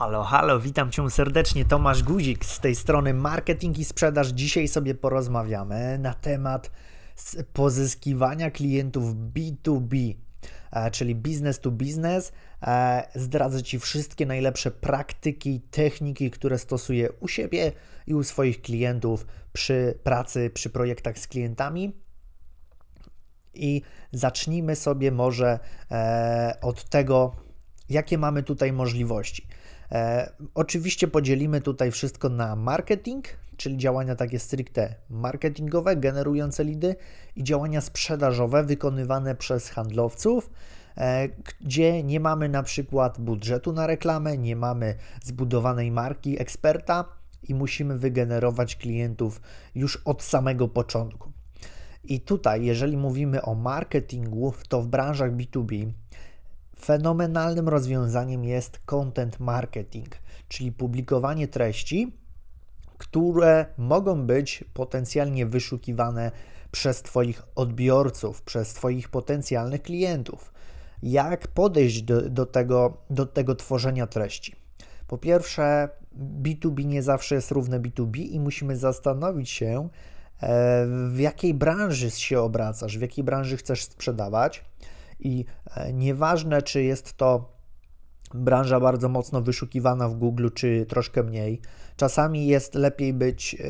Halo, halo, witam Cię serdecznie. Tomasz Guzik z tej strony Marketing i Sprzedaż. Dzisiaj sobie porozmawiamy na temat pozyskiwania klientów B2B, e, czyli business to business. E, zdradzę Ci wszystkie najlepsze praktyki, techniki, które stosuję u siebie i u swoich klientów przy pracy, przy projektach z klientami. I zacznijmy sobie może e, od tego, jakie mamy tutaj możliwości. E, oczywiście podzielimy tutaj wszystko na marketing, czyli działania takie stricte marketingowe, generujące lidy i działania sprzedażowe wykonywane przez handlowców, e, gdzie nie mamy na przykład budżetu na reklamę, nie mamy zbudowanej marki eksperta i musimy wygenerować klientów już od samego początku. I tutaj, jeżeli mówimy o marketingu, to w branżach B2B Fenomenalnym rozwiązaniem jest content marketing, czyli publikowanie treści, które mogą być potencjalnie wyszukiwane przez Twoich odbiorców, przez Twoich potencjalnych klientów. Jak podejść do, do, tego, do tego tworzenia treści? Po pierwsze, B2B nie zawsze jest równe B2B i musimy zastanowić się, e, w jakiej branży się obracasz, w jakiej branży chcesz sprzedawać i e, nieważne, czy jest to branża bardzo mocno wyszukiwana w Google, czy troszkę mniej. Czasami jest lepiej być e,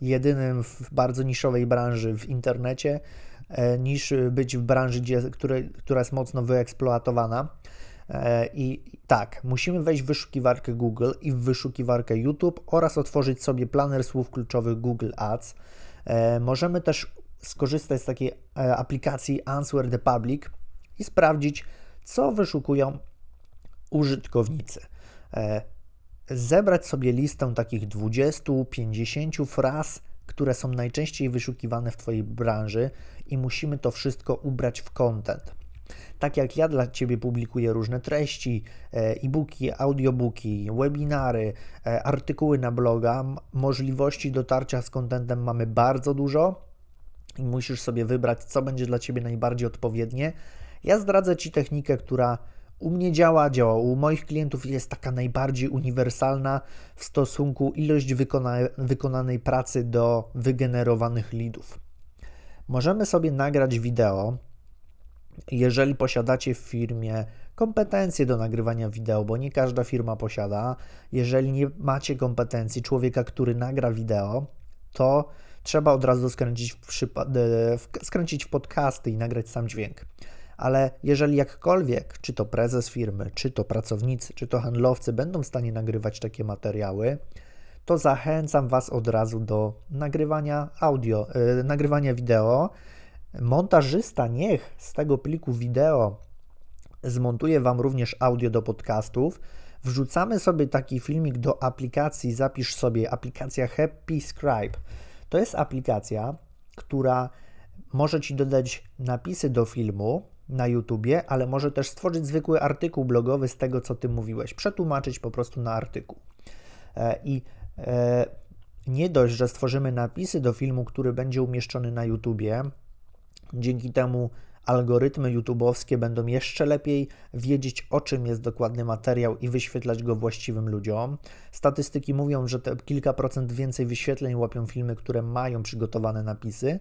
jedynym w bardzo niszowej branży w internecie, e, niż być w branży, gdzie, która jest mocno wyeksploatowana. I tak, musimy wejść w wyszukiwarkę Google i w wyszukiwarkę YouTube oraz otworzyć sobie planer słów kluczowych Google Ads. Możemy też skorzystać z takiej aplikacji Answer the Public, i sprawdzić, co wyszukują użytkownicy. E, zebrać sobie listę takich 20-50 fraz, które są najczęściej wyszukiwane w Twojej branży i musimy to wszystko ubrać w content. Tak jak ja dla Ciebie publikuję różne treści, e, e-booki, audiobooki, webinary, e, artykuły na bloga, możliwości dotarcia z contentem mamy bardzo dużo i musisz sobie wybrać, co będzie dla Ciebie najbardziej odpowiednie, ja zdradzę Ci technikę, która u mnie działa, działa u moich klientów jest taka najbardziej uniwersalna w stosunku ilość wykona wykonanej pracy do wygenerowanych leadów. Możemy sobie nagrać wideo, jeżeli posiadacie w firmie kompetencje do nagrywania wideo, bo nie każda firma posiada. Jeżeli nie macie kompetencji człowieka, który nagra wideo, to trzeba od razu skręcić w, w, skręcić w podcasty i nagrać sam dźwięk ale jeżeli jakkolwiek, czy to prezes firmy, czy to pracownicy, czy to handlowcy będą w stanie nagrywać takie materiały, to zachęcam Was od razu do nagrywania audio, yy, nagrywania wideo. Montażysta niech z tego pliku wideo zmontuje Wam również audio do podcastów. Wrzucamy sobie taki filmik do aplikacji, zapisz sobie aplikacja Happy Scribe. To jest aplikacja, która może Ci dodać napisy do filmu, na YouTubie, ale może też stworzyć zwykły artykuł blogowy z tego, co Ty mówiłeś, przetłumaczyć po prostu na artykuł. E, I e, nie dość, że stworzymy napisy do filmu, który będzie umieszczony na YouTubie, dzięki temu algorytmy YouTubeowskie będą jeszcze lepiej wiedzieć, o czym jest dokładny materiał i wyświetlać go właściwym ludziom. Statystyki mówią, że te kilka procent więcej wyświetleń łapią filmy, które mają przygotowane napisy,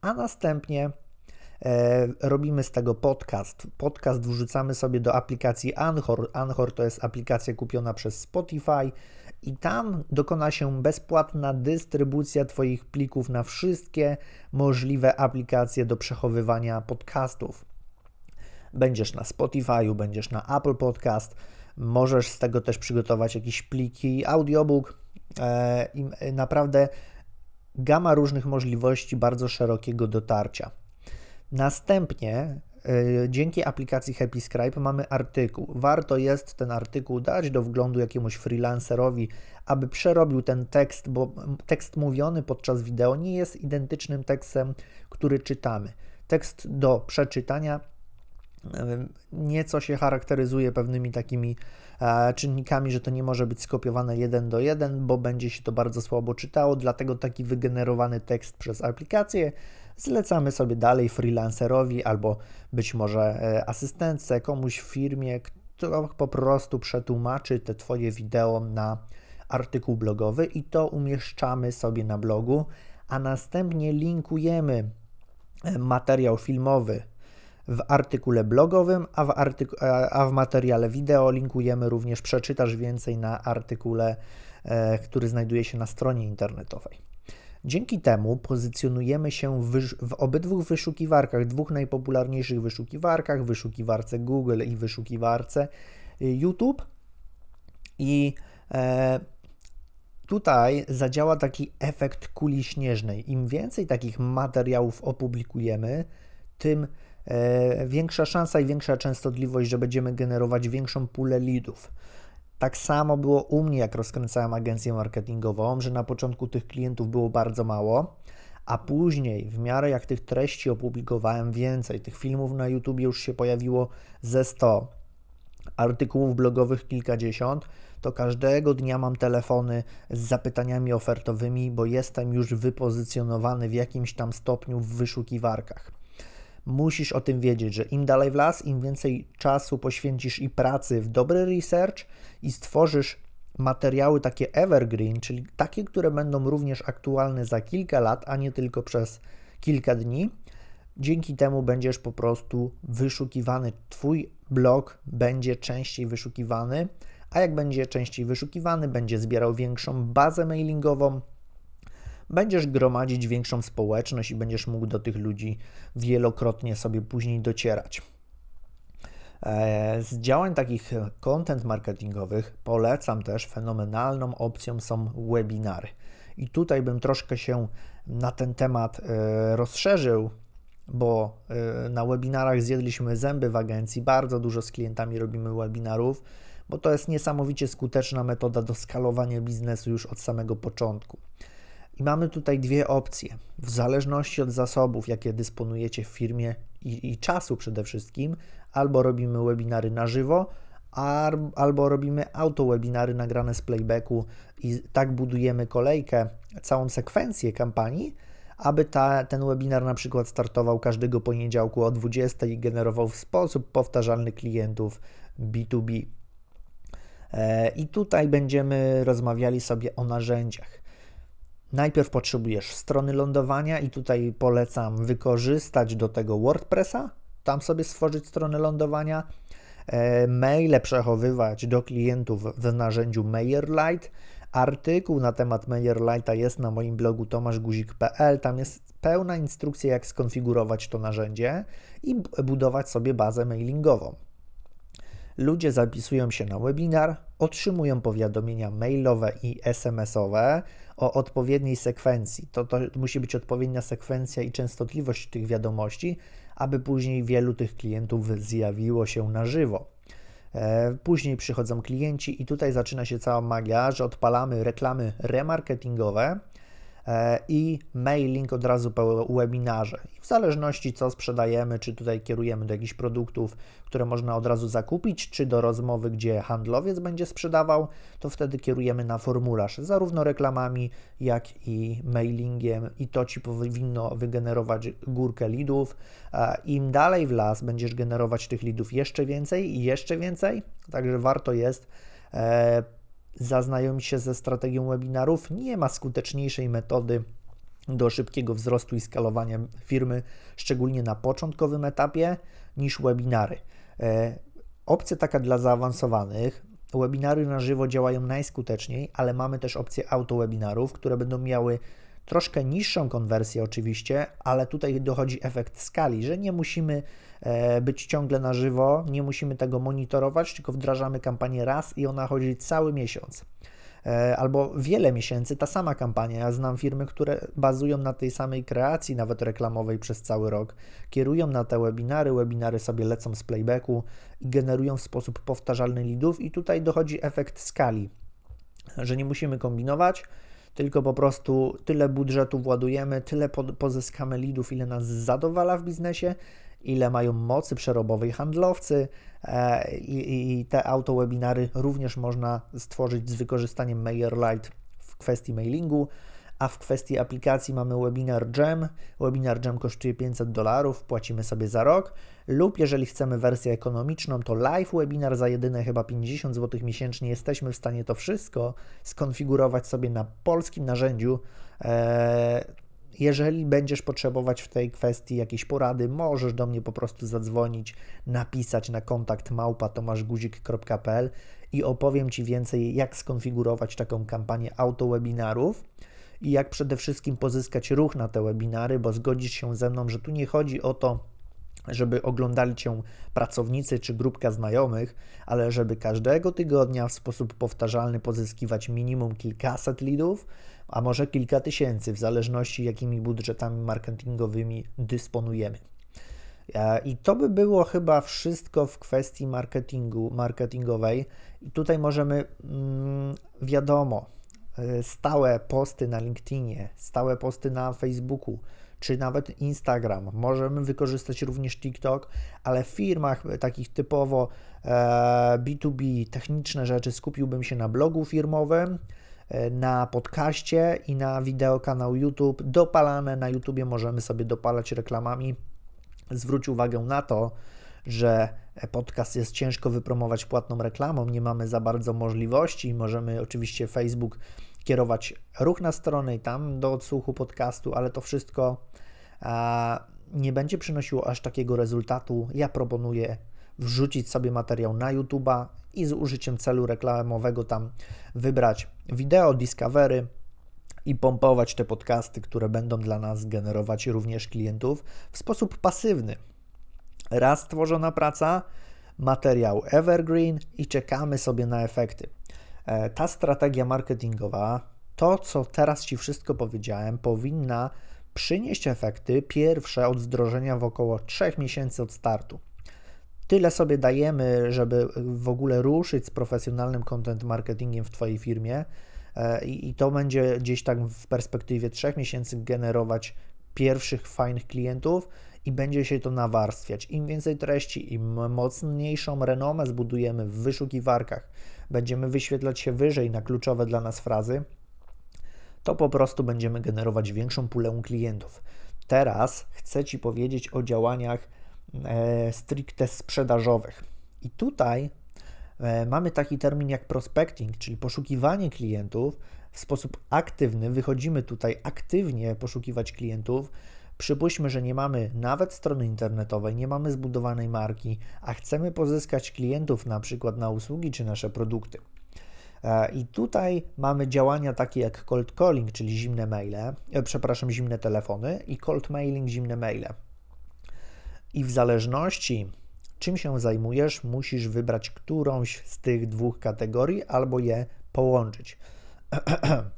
a następnie robimy z tego podcast. Podcast wrzucamy sobie do aplikacji Anchor. Anchor to jest aplikacja kupiona przez Spotify i tam dokona się bezpłatna dystrybucja Twoich plików na wszystkie możliwe aplikacje do przechowywania podcastów. Będziesz na Spotify'u, będziesz na Apple Podcast, możesz z tego też przygotować jakieś pliki, audiobook e, i naprawdę gama różnych możliwości bardzo szerokiego dotarcia. Następnie y, dzięki aplikacji Happy Scribe mamy artykuł. Warto jest ten artykuł dać do wglądu jakiemuś freelancerowi, aby przerobił ten tekst, bo tekst mówiony podczas wideo nie jest identycznym tekstem, który czytamy. Tekst do przeczytania y, nieco się charakteryzuje pewnymi takimi e, czynnikami, że to nie może być skopiowane jeden do jeden, bo będzie się to bardzo słabo czytało, dlatego taki wygenerowany tekst przez aplikację zlecamy sobie dalej freelancerowi albo być może e, asystentce, komuś w firmie, to po prostu przetłumaczy te Twoje wideo na artykuł blogowy i to umieszczamy sobie na blogu, a następnie linkujemy e, materiał filmowy w artykule blogowym, a w, artyku- a w materiale wideo linkujemy również przeczytasz więcej na artykule, e, który znajduje się na stronie internetowej. Dzięki temu pozycjonujemy się w, w, obydwu wyszukiwarkach, dwóch najpopularniejszych wyszukiwarkach, wyszukiwarce Google i wyszukiwarce y, YouTube. I e, tutaj zadziała taki efekt kuli śnieżnej. Im więcej takich materiałów opublikujemy, tym e, większa szansa i większa częstotliwość, że będziemy generować większą pulę leadów. Tak samo było u mnie, jak rozkręcałem agencję marketingową, że na początku tych klientów było bardzo mało, a później, w miarę jak tych treści opublikowałem więcej, tych filmów na YouTube już się pojawiło ze 100, artykułów blogowych kilkadziesiąt, to każdego dnia mam telefony z zapytaniami ofertowymi, bo jestem już wypozycjonowany w jakimś tam stopniu w wyszukiwarkach. Musisz o tym wiedzieć, że im dalej w las, im więcej czasu poświęcisz i pracy w dobry research i stworzysz materiały takie evergreen, czyli takie, które będą również aktualne za kilka lat, a nie tylko przez kilka dni. Dzięki temu będziesz po prostu wyszukiwany. Twój blog będzie częściej wyszukiwany, a jak będzie częściej wyszukiwany, będzie zbierał większą bazę mailingową, będziesz gromadzić większą społeczność i będziesz mógł do tych ludzi wielokrotnie sobie później docierać. E, z działań takich content marketingowych polecam też fenomenalną opcją są webinary. I tutaj bym troszkę się na ten temat e, rozszerzył, bo e, na webinarach zjedliśmy zęby w agencji, bardzo dużo z klientami robimy webinarów, bo to jest niesamowicie skuteczna metoda do skalowania biznesu już od samego początku. I mamy tutaj dwie opcje. W zależności od zasobów, jakie dysponujecie w firmie i, i czasu przede wszystkim, albo robimy webinary na żywo, albo robimy auto-webinary nagrane z playbacku i tak budujemy kolejkę, całą sekwencję kampanii, aby ta, ten webinar na przykład startował każdego poniedziałku o 20 i generował w sposób powtarzalny klientów B2B. E, I tutaj będziemy rozmawiali sobie o narzędziach. Najpierw potrzebujesz strony lądowania i tutaj polecam wykorzystać do tego WordPressa, tam sobie stworzyć stronę lądowania, e, maile przechowywać do klientów w narzędziu MailerLite. Artykuł na temat MailerLite'a jest na moim blogu tomaszguzik.pl. Tam jest pełna instrukcja, jak skonfigurować to narzędzie i budować sobie bazę mailingową. Ludzie zapisują się na webinar, otrzymują powiadomienia mailowe i SMS-owe o odpowiedniej sekwencji. To, to musi być odpowiednia sekwencja i częstotliwość tych wiadomości, aby później wielu tych klientów zjawiło się na żywo. E, później przychodzą klienci i tutaj zaczyna się cała magia, że odpalamy reklamy remarketingowe, i mailing od razu po webinarze. I w zależności co sprzedajemy, czy tutaj kierujemy do jakichś produktów, które można od razu zakupić, czy do rozmowy, gdzie handlowiec będzie sprzedawał, to wtedy kierujemy na formularz, zarówno reklamami, jak i mailingiem i to Ci powinno wygenerować górkę lidów. E, Im dalej w las będziesz generować tych lidów jeszcze więcej i jeszcze więcej, także warto jest e, zaznajomić się ze strategią webinarów. Nie ma skuteczniejszej metody do szybkiego wzrostu i skalowania firmy, szczególnie na początkowym etapie, niż webinary. E, opcja taka dla zaawansowanych. Webinary na żywo działają najskuteczniej, ale mamy też opcję auto-webinarów, które będą miały troszkę niższą konwersję oczywiście, ale tutaj dochodzi efekt skali, że nie musimy e, być ciągle na żywo, nie musimy tego monitorować, tylko wdrażamy kampanię raz i ona chodzi cały miesiąc. E, albo wiele miesięcy ta sama kampania. Ja znam firmy, które bazują na tej samej kreacji, nawet reklamowej przez cały rok. Kierują na te webinary, webinary sobie lecą z playbacku i generują w sposób powtarzalny lidów, i tutaj dochodzi efekt skali, że nie musimy kombinować tylko po prostu tyle budżetu władujemy, tyle pozyskamy lidów, ile nas zadowala w biznesie, ile mają mocy przerobowej handlowcy e, i, i te auto-webinary również można stworzyć z wykorzystaniem MailerLite w kwestii mailingu, A w kwestii aplikacji mamy Webinar Jam. Webinar Jam kosztuje 500 dolarów, płacimy sobie za rok. Lub jeżeli chcemy wersję ekonomiczną, to live webinar za jedyne chyba 50 zł miesięcznie. Jesteśmy w stanie to wszystko skonfigurować sobie na polskim narzędziu. Eee, jeżeli będziesz potrzebować w tej kwestii jakiejś porady, możesz do mnie po prostu zadzwonić, napisać na kontakt małpa tomaszguzik.pl i opowiem Ci więcej, jak skonfigurować taką kampanię autowebinarów i jak przede wszystkim pozyskać ruch na te webinary, bo zgodzisz się ze mną, że tu nie chodzi o to, żeby oglądali Cię pracownicy czy grupka znajomych, ale żeby każdego tygodnia w sposób powtarzalny pozyskiwać minimum kilkaset lidów, a może kilka tysięcy, w zależności jakimi budżetami marketingowymi dysponujemy. E, I to by było chyba wszystko w kwestii marketingu, marketingowej. I tutaj możemy, mm, wiadomo, stałe posty na LinkedInie, stałe posty na Facebooku, czy nawet Instagram. Możemy wykorzystać również TikTok, ale w firmach takich typowo B2B, e, techniczne rzeczy skupiłbym się na blogu firmowym, e, na podcaście i na wideo kanał YouTube. Dopalane na YouTubie możemy sobie dopalać reklamami. Zwróć uwagę na to, że podcast jest ciężko wypromować płatną reklamą, nie mamy za bardzo możliwości. Możemy oczywiście Facebook kierować ruch na stronę i tam do odsłuchu podcastu, ale to wszystko nie będzie przynosiło aż takiego rezultatu. Ja proponuję wrzucić sobie materiał na YouTube'a i z użyciem celu reklamowego tam wybrać wideo Discovery i pompować te podcasty, które będą dla nas generować również klientów w sposób pasywny. Raz stworzona praca, materiał evergreen i czekamy sobie na efekty. E, ta strategia marketingowa, to co teraz Ci wszystko powiedziałem, powinna przynieść efekty pierwsze od wdrożenia w około 3 miesięcy od startu. Tyle sobie dajemy, żeby w ogóle ruszyć z profesjonalnym content marketingiem w Twojej firmie e, i, i to będzie gdzieś tak w perspektywie 3 miesięcy generować pierwszych fajnych klientów i będzie się to nawarstwiać. Im więcej treści, im mocniejszą renomę zbudujemy w wyszukiwarkach, będziemy wyświetlać się wyżej na kluczowe dla nas frazy, to po prostu będziemy generować większą pulę klientów. Teraz chcę Ci powiedzieć o działaniach e, stricte sprzedażowych. I tutaj e, mamy taki termin jak prospecting, czyli poszukiwanie klientów w sposób aktywny. Wychodzimy tutaj aktywnie poszukiwać klientów. Przypuśćmy, że nie mamy nawet strony internetowej, nie mamy zbudowanej marki, a chcemy pozyskać klientów na przykład na usługi czy nasze produkty. E, I tutaj mamy działania takie jak cold calling, czyli zimne maile, e, przepraszam, zimne telefony i cold mailing, zimne maile. I w zależności czym się zajmujesz, musisz wybrać którąś z tych dwóch kategorii albo je połączyć.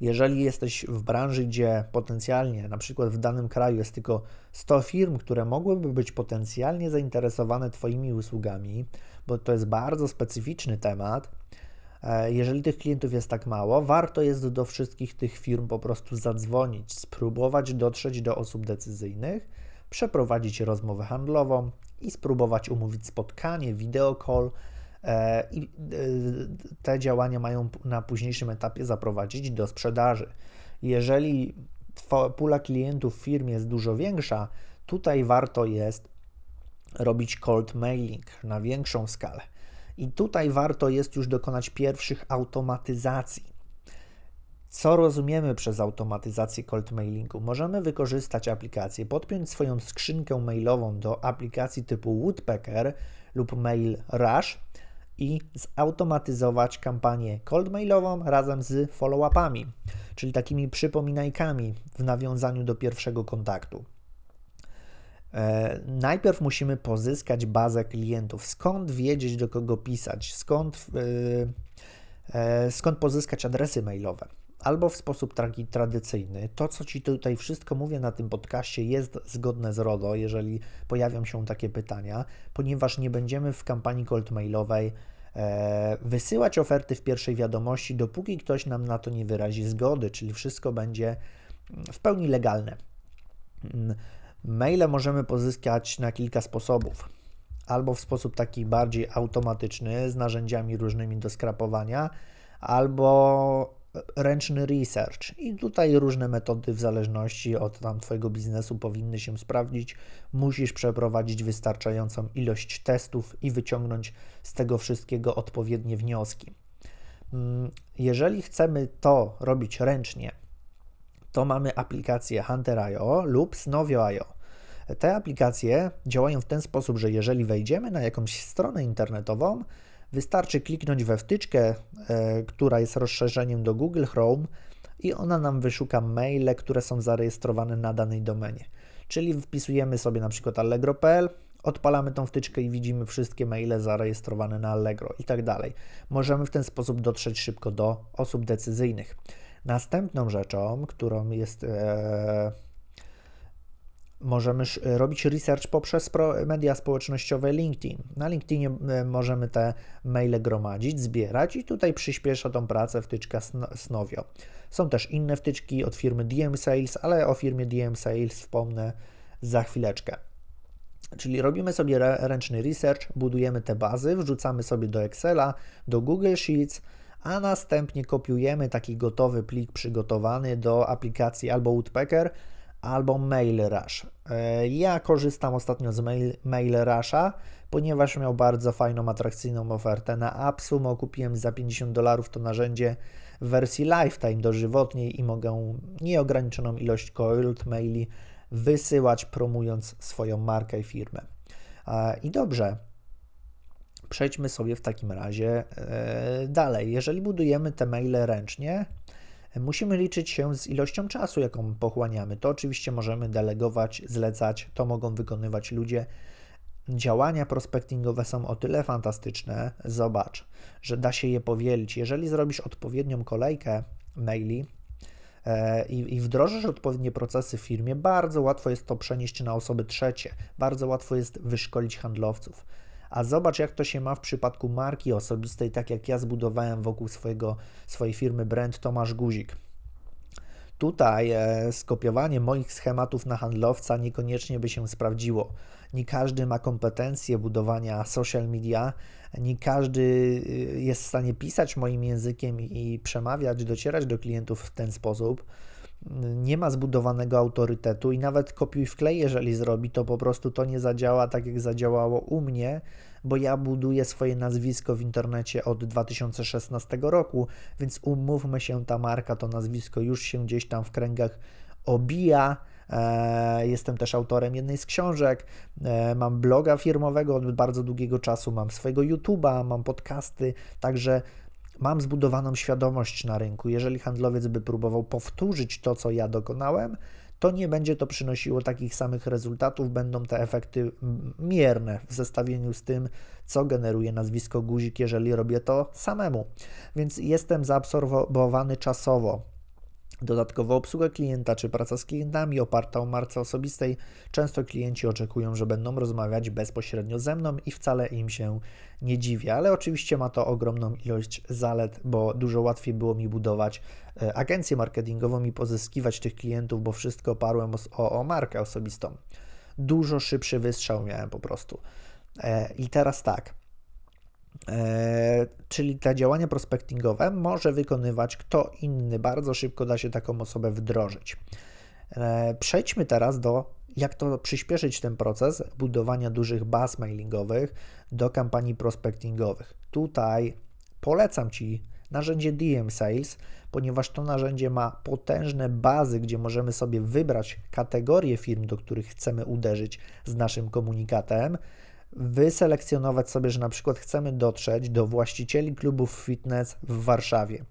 Jeżeli jesteś w branży, gdzie potencjalnie, na przykład w danym kraju jest tylko 100 firm, które mogłyby być potencjalnie zainteresowane Twoimi usługami, bo to jest bardzo specyficzny temat, E, jeżeli tych klientów jest tak mało, warto jest do wszystkich tych firm po prostu zadzwonić, spróbować dotrzeć do osób decyzyjnych, przeprowadzić rozmowę handlową i spróbować umówić spotkanie, video call. E, I e, te działania mają na późniejszym etapie zaprowadzić do sprzedaży. Jeżeli pula klientów w firmie jest dużo większa, tutaj warto jest robić cold mailing na większą skalę. I tutaj warto jest już dokonać pierwszych automatyzacji. Co rozumiemy przez automatyzację cold mailingu? Możemy wykorzystać aplikację, podpiąć swoją skrzynkę mailową do aplikacji typu Woodpecker lub Mail Rush i zautomatyzować kampanię cold mailową razem z follow-upami, czyli takimi przypominajkami w nawiązaniu do pierwszego kontaktu. E, najpierw musimy pozyskać bazę klientów. Skąd wiedzieć, do kogo pisać? Skąd, e, e, skąd pozyskać adresy mailowe? Albo w sposób taki tradycyjny. To, co Ci tutaj wszystko mówię na tym podcaście, jest zgodne z RODO, jeżeli pojawią się takie pytania, ponieważ nie będziemy w kampanii cold mailowej wysyłać oferty w pierwszej wiadomości, dopóki ktoś nam na to nie wyrazi zgody, czyli wszystko będzie w pełni legalne. Mm, Maile możemy pozyskać na kilka sposobów. Albo w sposób taki bardziej automatyczny, z narzędziami różnymi do skrapowania, albo ręczny research i tutaj różne metody w zależności od tam Twojego biznesu powinny się sprawdzić. Musisz przeprowadzić wystarczającą ilość testów i wyciągnąć z tego wszystkiego odpowiednie wnioski. Mm, jeżeli chcemy to robić ręcznie, to mamy aplikację Hunter.io lub Snovio.io. Te aplikacje działają w ten sposób, że jeżeli wejdziemy na jakąś stronę internetową, wystarczy kliknąć we wtyczkę, e, która jest rozszerzeniem do Google Chrome i ona nam wyszuka maile, które są zarejestrowane na danej domenie. Czyli wpisujemy sobie na przykład allegro.pl, odpalamy tą wtyczkę i widzimy wszystkie maile zarejestrowane na Allegro i tak dalej. Możemy w ten sposób dotrzeć szybko do osób decyzyjnych. Następną rzeczą, którą jest. E, możemy robić research poprzez media społecznościowe LinkedIn. Na LinkedInie możemy te maile gromadzić, zbierać i tutaj przyspiesza tą pracę wtyczka Snovio. Są też inne wtyczki od firmy DM Sales, ale o firmie DM Sales wspomnę za chwileczkę. Czyli robimy sobie ręczny research, budujemy te bazy, wrzucamy sobie do Excela, do Google Sheets, a następnie kopiujemy taki gotowy plik przygotowany do aplikacji albo Woodpecker, albo MailRush. E, ja korzystam ostatnio z Mail, MailRusha, ponieważ miał bardzo fajną, atrakcyjną ofertę na AppSumo. Kupiłem za 50 dolarów to narzędzie w wersji Lifetime dożywotniej i mogę nieograniczoną ilość cold maili wysyłać, promując swoją markę i firmę. E, I dobrze, przejdźmy sobie w takim razie e, dalej. Jeżeli budujemy te maile ręcznie, musimy liczyć się z ilością czasu, jaką pochłaniamy. To oczywiście możemy delegować, zlecać, to mogą wykonywać ludzie. Działania prospectingowe są o tyle fantastyczne, zobacz, że da się je powielić. Jeżeli zrobisz odpowiednią kolejkę maili, e, i, i wdrożysz odpowiednie procesy w firmie, bardzo łatwo jest to przenieść na osoby trzecie, bardzo łatwo jest wyszkolić handlowców. A zobacz, jak to się ma w przypadku marki osobistej, tak jak ja zbudowałem wokół swojego, swojej firmy brand Tomasz Guzik. Tutaj e, skopiowanie moich schematów na handlowca niekoniecznie by się sprawdziło. Nie każdy ma kompetencje budowania social media, nie każdy y, jest w stanie pisać moim językiem i przemawiać, docierać do klientów w ten sposób nie ma zbudowanego autorytetu i nawet kopiuj wklej, jeżeli zrobi, to po prostu to nie zadziała tak, jak zadziałało u mnie, bo ja buduję swoje nazwisko w internecie od 2016 roku, więc umówmy się, ta marka, to nazwisko już się gdzieś tam w kręgach obija. E, jestem też autorem jednej z książek, e, mam bloga firmowego od bardzo długiego czasu, mam swojego YouTube'a, mam podcasty, także mam zbudowaną świadomość na rynku. Jeżeli handlowiec by próbował powtórzyć to, co ja dokonałem, to nie będzie to przynosiło takich samych rezultatów, będą te efekty mierne w zestawieniu z tym, co generuje nazwisko guzik, jeżeli robię to samemu. Więc jestem zaabsorbowany czasowo Dodatkowo obsługa klienta czy praca z klientami oparta o marce osobistej. Często klienci oczekują, że będą rozmawiać bezpośrednio ze mną i wcale im się nie dziwię, ale oczywiście ma to ogromną ilość zalet, bo dużo łatwiej było mi budować e, agencję marketingową i pozyskiwać tych klientów, bo wszystko oparłem o, o markę osobistą. Dużo szybszy wystrzał miałem po prostu. E, I teraz tak. E, czyli te działania prospectingowe może wykonywać kto inny. Bardzo szybko da się taką osobę wdrożyć. E, przejdźmy teraz do, jak to przyspieszyć ten proces budowania dużych baz mailingowych do kampanii prospectingowych. Tutaj polecam Ci narzędzie DM Sales, ponieważ to narzędzie ma potężne bazy, gdzie możemy sobie wybrać kategorie firm, do których chcemy uderzyć z naszym komunikatem wyselekcjonować sobie, że na przykład chcemy dotrzeć do właścicieli klubów fitness w Warszawie.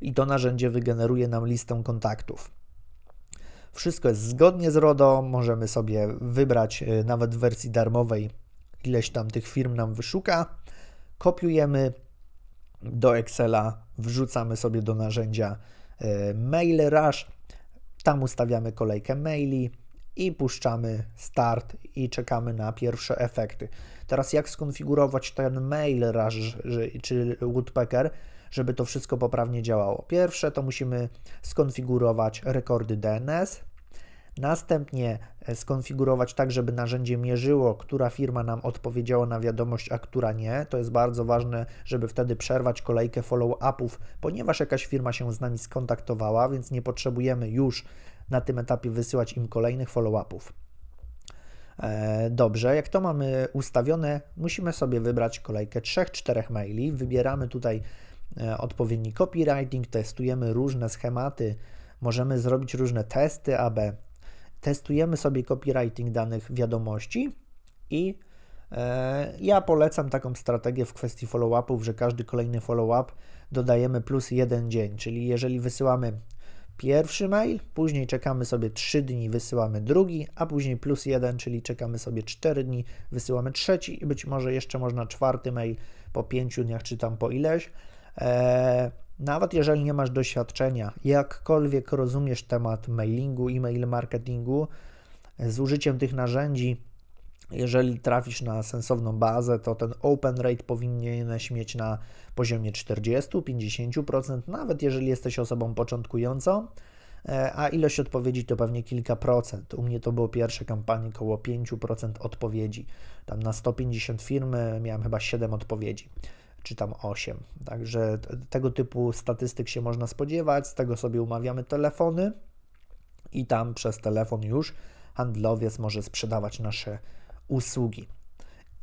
I to narzędzie wygeneruje nam listę kontaktów. Wszystko jest zgodnie z RODO, możemy sobie wybrać y, nawet w wersji darmowej ileś tam tych firm nam wyszuka. Kopiujemy do Excela, wrzucamy sobie do narzędzia y, MailRush, tam ustawiamy kolejkę maili, i puszczamy start i czekamy na pierwsze efekty. Teraz jak skonfigurować ten mail rush czy Woodpecker, żeby to wszystko poprawnie działało? Pierwsze to musimy skonfigurować rekordy DNS, Następnie e, skonfigurować tak, żeby narzędzie mierzyło, która firma nam odpowiedziała na wiadomość, a która nie. To jest bardzo ważne, żeby wtedy przerwać kolejkę follow-upów, ponieważ jakaś firma się z nami skontaktowała, więc nie potrzebujemy już na tym etapie wysyłać im kolejnych follow-upów. E, dobrze, jak to mamy ustawione, musimy sobie wybrać kolejkę 3-4 maili. Wybieramy tutaj e, odpowiedni copywriting, testujemy różne schematy, możemy zrobić różne testy AB. Testujemy sobie copywriting danych wiadomości i e, ja polecam taką strategię w kwestii follow-upów, że każdy kolejny follow-up dodajemy plus jeden dzień, czyli jeżeli wysyłamy pierwszy mail, później czekamy sobie 3 dni, wysyłamy drugi, a później plus jeden, czyli czekamy sobie 4 dni, wysyłamy trzeci i być może jeszcze można czwarty mail po 5 dniach, czy tam po ileś. Eee, nawet jeżeli nie masz doświadczenia, jakkolwiek rozumiesz temat mailingu, e-mail marketingu, z użyciem tych narzędzi, jeżeli trafisz na sensowną bazę, to ten open rate powinieneś mieć na poziomie 40-50%, nawet jeżeli jesteś osobą początkującą, e, a ilość odpowiedzi to pewnie kilka procent. U mnie to było pierwsze kampanie około 5% odpowiedzi. Tam na 150 firmy miałem chyba 7 odpowiedzi, czy tam 8. Także tego typu statystyk się można spodziewać, z tego sobie umawiamy telefony i tam przez telefon już handlowiec może sprzedawać nasze usługi.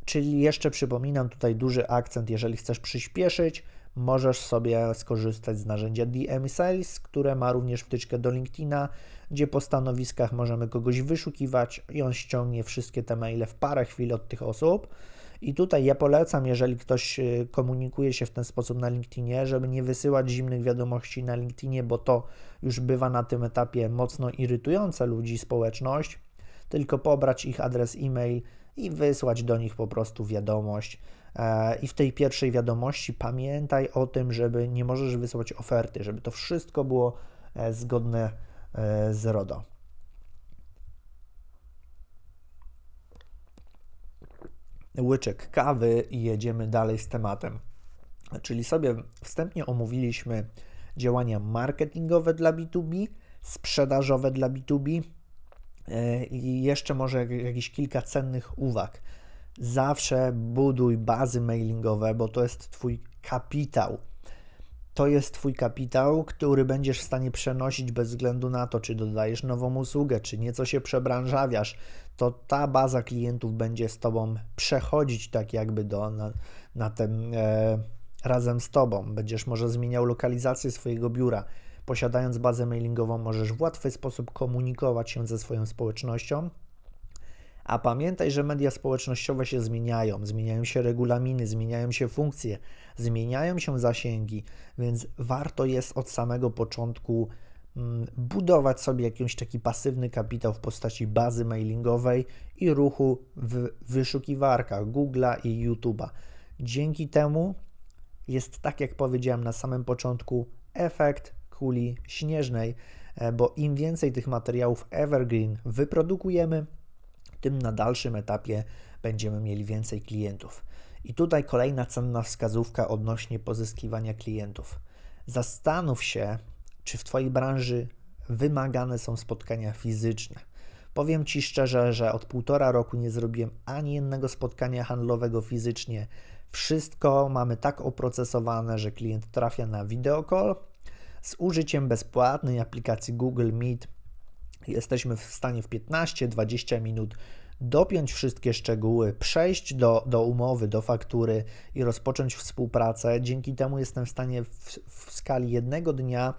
Czyli jeszcze przypominam tutaj duży akcent, jeżeli chcesz przyspieszyć, możesz sobie skorzystać z narzędzia DM Sales, które ma również wtyczkę do LinkedIna, gdzie po stanowiskach możemy kogoś wyszukiwać i on ściągnie wszystkie te maile w parę chwil od tych osób. I tutaj ja polecam, jeżeli ktoś y, komunikuje się w ten sposób na LinkedInie, żeby nie wysyłać zimnych wiadomości na LinkedInie, bo to już bywa na tym etapie mocno irytujące ludzi, społeczność tylko pobrać ich adres e-mail i wysłać do nich po prostu wiadomość. E, I w tej pierwszej wiadomości pamiętaj o tym, żeby nie możesz wysłać oferty, żeby to wszystko było e, zgodne e, z RODO. Łyczek kawy i jedziemy dalej z tematem. Czyli sobie wstępnie omówiliśmy działania marketingowe dla B2B, sprzedażowe dla B2B, E, I jeszcze może jakieś kilka cennych uwag. Zawsze buduj bazy mailingowe, bo to jest Twój kapitał. To jest Twój kapitał, który będziesz w stanie przenosić bez względu na to, czy dodajesz nową usługę, czy nieco się przebranżawiasz. To ta baza klientów będzie z Tobą przechodzić tak jakby do, na, na ten e, razem z Tobą. Będziesz może zmieniał lokalizację swojego biura Posiadając bazę mailingową, możesz w łatwy sposób komunikować się ze swoją społecznością. A pamiętaj, że media społecznościowe się zmieniają, zmieniają się regulaminy, zmieniają się funkcje, zmieniają się zasięgi, więc warto jest od samego początku mm, budować sobie jakiś taki pasywny kapitał w postaci bazy mailingowej i ruchu w wyszukiwarkach Google'a i YouTube'a. Dzięki temu jest tak, jak powiedziałem na samym początku, efekt kuli śnieżnej, e, bo im więcej tych materiałów evergreen wyprodukujemy, tym na dalszym etapie będziemy mieli więcej klientów. I tutaj kolejna cenna wskazówka odnośnie pozyskiwania klientów. Zastanów się, czy w Twojej branży wymagane są spotkania fizyczne. Powiem Ci szczerze, że od półtora roku nie zrobiłem ani jednego spotkania handlowego fizycznie. Wszystko mamy tak oprocesowane, że klient trafia na videocall, z użyciem bezpłatnej aplikacji Google Meet jesteśmy w stanie w 15-20 minut dopiąć wszystkie szczegóły, przejść do, do umowy, do faktury i rozpocząć współpracę. Dzięki temu jestem w stanie w, w skali jednego dnia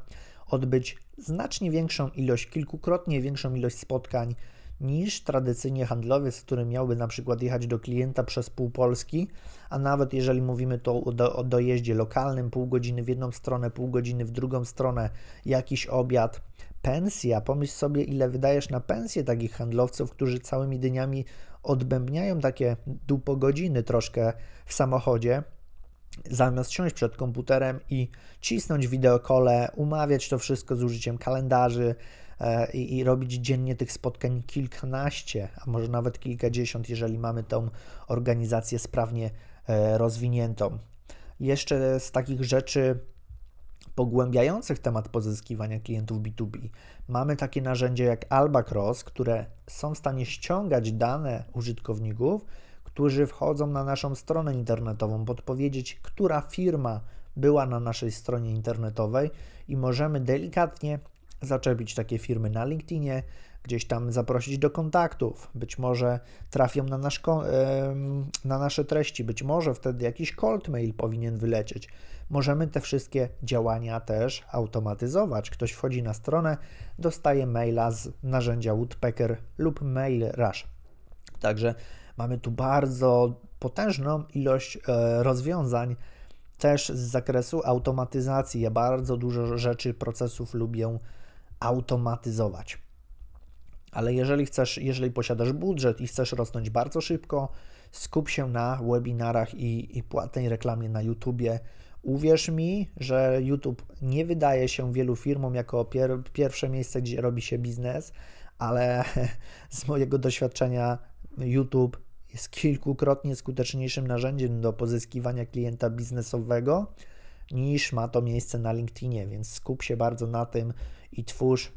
odbyć znacznie większą ilość, kilkukrotnie większą ilość spotkań niż tradycyjnie handlowiec, który miałby na przykład jechać do klienta przez pół Polski, a nawet jeżeli mówimy to o, do, o dojeździe lokalnym, pół godziny w jedną stronę, pół godziny w drugą stronę, jakiś obiad, pensja, pomyśl sobie ile wydajesz na pensję takich handlowców, którzy całymi dniami odbębniają takie dupogodziny troszkę w samochodzie, zamiast siąść przed komputerem i cisnąć wideokole, umawiać to wszystko z użyciem kalendarzy, i, i robić dziennie tych spotkań kilkanaście, a może nawet kilkadziesiąt, jeżeli mamy tą organizację sprawnie e, rozwiniętą. Jeszcze z takich rzeczy pogłębiających temat pozyskiwania klientów B2B mamy takie narzędzia jak Albacross, które są w stanie ściągać dane użytkowników, którzy wchodzą na naszą stronę internetową, podpowiedzieć, która firma była na naszej stronie internetowej i możemy delikatnie zaczepić takie firmy na LinkedInie, gdzieś tam zaprosić do kontaktów, być może trafią na, nasz, na nasze treści, być może wtedy jakiś cold mail powinien wylecieć. Możemy te wszystkie działania też automatyzować. Ktoś wchodzi na stronę, dostaje maila z narzędzia Woodpecker lub Mail Rush. Także mamy tu bardzo potężną ilość e, rozwiązań też z zakresu automatyzacji. Ja bardzo dużo rzeczy, procesów lubię automatyzować. Ale jeżeli chcesz, jeżeli posiadasz budżet i chcesz rosnąć bardzo szybko, skup się na webinarach i, i płatnej reklamie na YouTubie. Uwierz mi, że YouTube nie wydaje się wielu firmom jako pier pierwsze miejsce, gdzie robi się biznes, ale z mojego doświadczenia YouTube jest kilkukrotnie skuteczniejszym narzędziem do pozyskiwania klienta biznesowego niż ma to miejsce na LinkedInie, więc skup się bardzo na tym i twórz,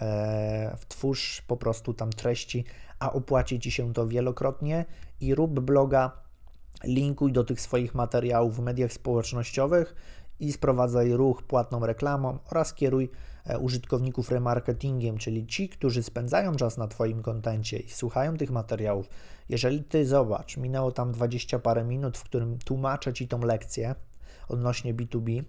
e, twórz po prostu tam treści, a opłaci Ci się to wielokrotnie i rób bloga, linkuj do tych swoich materiałów w mediach społecznościowych i sprowadzaj ruch płatną reklamą oraz kieruj e, użytkowników remarketingiem, czyli ci, którzy spędzają czas na Twoim kontencie i słuchają tych materiałów. Jeżeli Ty zobacz, minęło tam 20 parę minut, w którym tłumaczę Ci tą lekcję odnośnie B2B,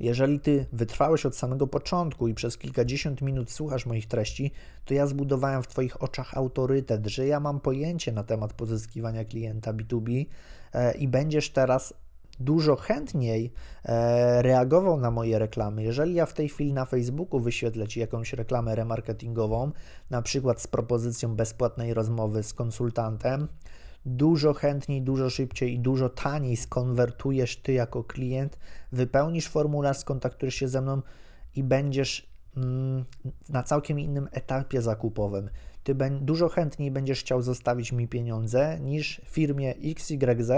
jeżeli ty wytrwałeś od samego początku i przez kilkadziesiąt minut słuchasz moich treści, to ja zbudowałem w Twoich oczach autorytet, że ja mam pojęcie na temat pozyskiwania klienta B2B e, i będziesz teraz dużo chętniej e, reagował na moje reklamy. Jeżeli ja w tej chwili na Facebooku wyświetlę Ci jakąś reklamę remarketingową, na przykład z propozycją bezpłatnej rozmowy z konsultantem, dużo chętniej, dużo szybciej i dużo taniej skonwertujesz Ty jako klient, wypełnisz formularz, skontaktujesz się ze mną i będziesz mm, na całkiem innym etapie zakupowym. Ty dużo chętniej będziesz chciał zostawić mi pieniądze niż firmie XYZ,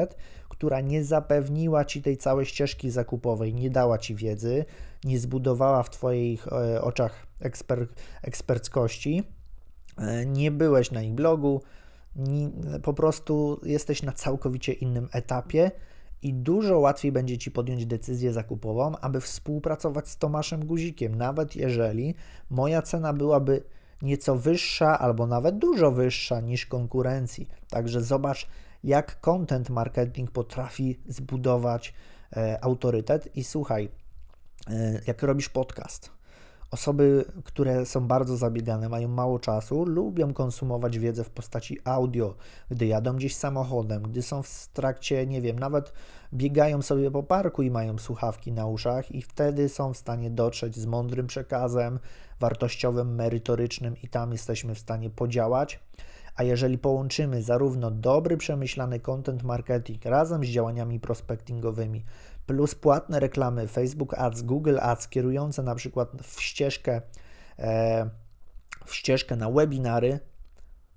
która nie zapewniła ci tej całej ścieżki zakupowej, nie dała ci wiedzy, nie zbudowała w Twoich e, oczach eksper, eksperckości, e, nie byłeś na ich blogu, po prostu jesteś na całkowicie innym etapie i dużo łatwiej będzie Ci podjąć decyzję zakupową, aby współpracować z Tomaszem Guzikiem, nawet jeżeli moja cena byłaby nieco wyższa albo nawet dużo wyższa niż konkurencji. Także zobacz, jak content marketing potrafi zbudować e, autorytet i słuchaj, e, jak robisz podcast, Osoby, które są bardzo zabiegane, mają mało czasu, lubią konsumować wiedzę w postaci audio, gdy jadą gdzieś samochodem, gdy są w trakcie, nie wiem, nawet biegają sobie po parku i mają słuchawki na uszach, i wtedy są w stanie dotrzeć z mądrym przekazem, wartościowym, merytorycznym, i tam jesteśmy w stanie podziałać. A jeżeli połączymy zarówno dobry, przemyślany content marketing razem z działaniami prospectingowymi, plus płatne reklamy Facebook Ads, Google Ads kierujące na przykład w ścieżkę, e, w ścieżkę na webinary,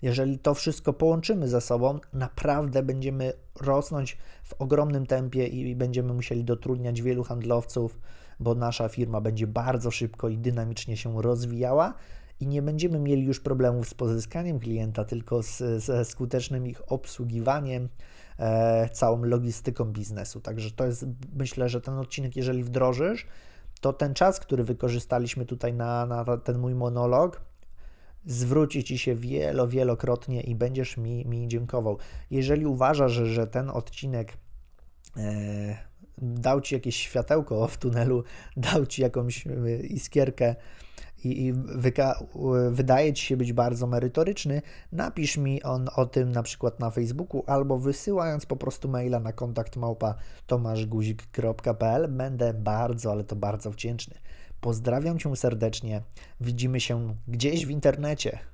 jeżeli to wszystko połączymy ze sobą, naprawdę będziemy rosnąć w ogromnym tempie i będziemy musieli dotrudniać wielu handlowców, bo nasza firma będzie bardzo szybko i dynamicznie się rozwijała i nie będziemy mieli już problemów z pozyskaniem klienta, tylko z, ze skutecznym ich obsługiwaniem, e, całą logistyką biznesu. Także to jest, myślę, że ten odcinek, jeżeli wdrożysz, to ten czas, który wykorzystaliśmy tutaj na, na ten mój monolog, zwróci Ci się wielo, wielokrotnie i będziesz mi, mi dziękował. Jeżeli uważasz, że, ten odcinek e, dał Ci jakieś światełko w tunelu, dał Ci jakąś e, iskierkę, i, i wyka, wydaje Ci się być bardzo merytoryczny, napisz mi on o tym na przykład na Facebooku albo wysyłając po prostu maila na kontakt małpa tomaszguzik.pl. Będę bardzo, ale to bardzo wdzięczny. Pozdrawiam Cię serdecznie. Widzimy się gdzieś w internecie.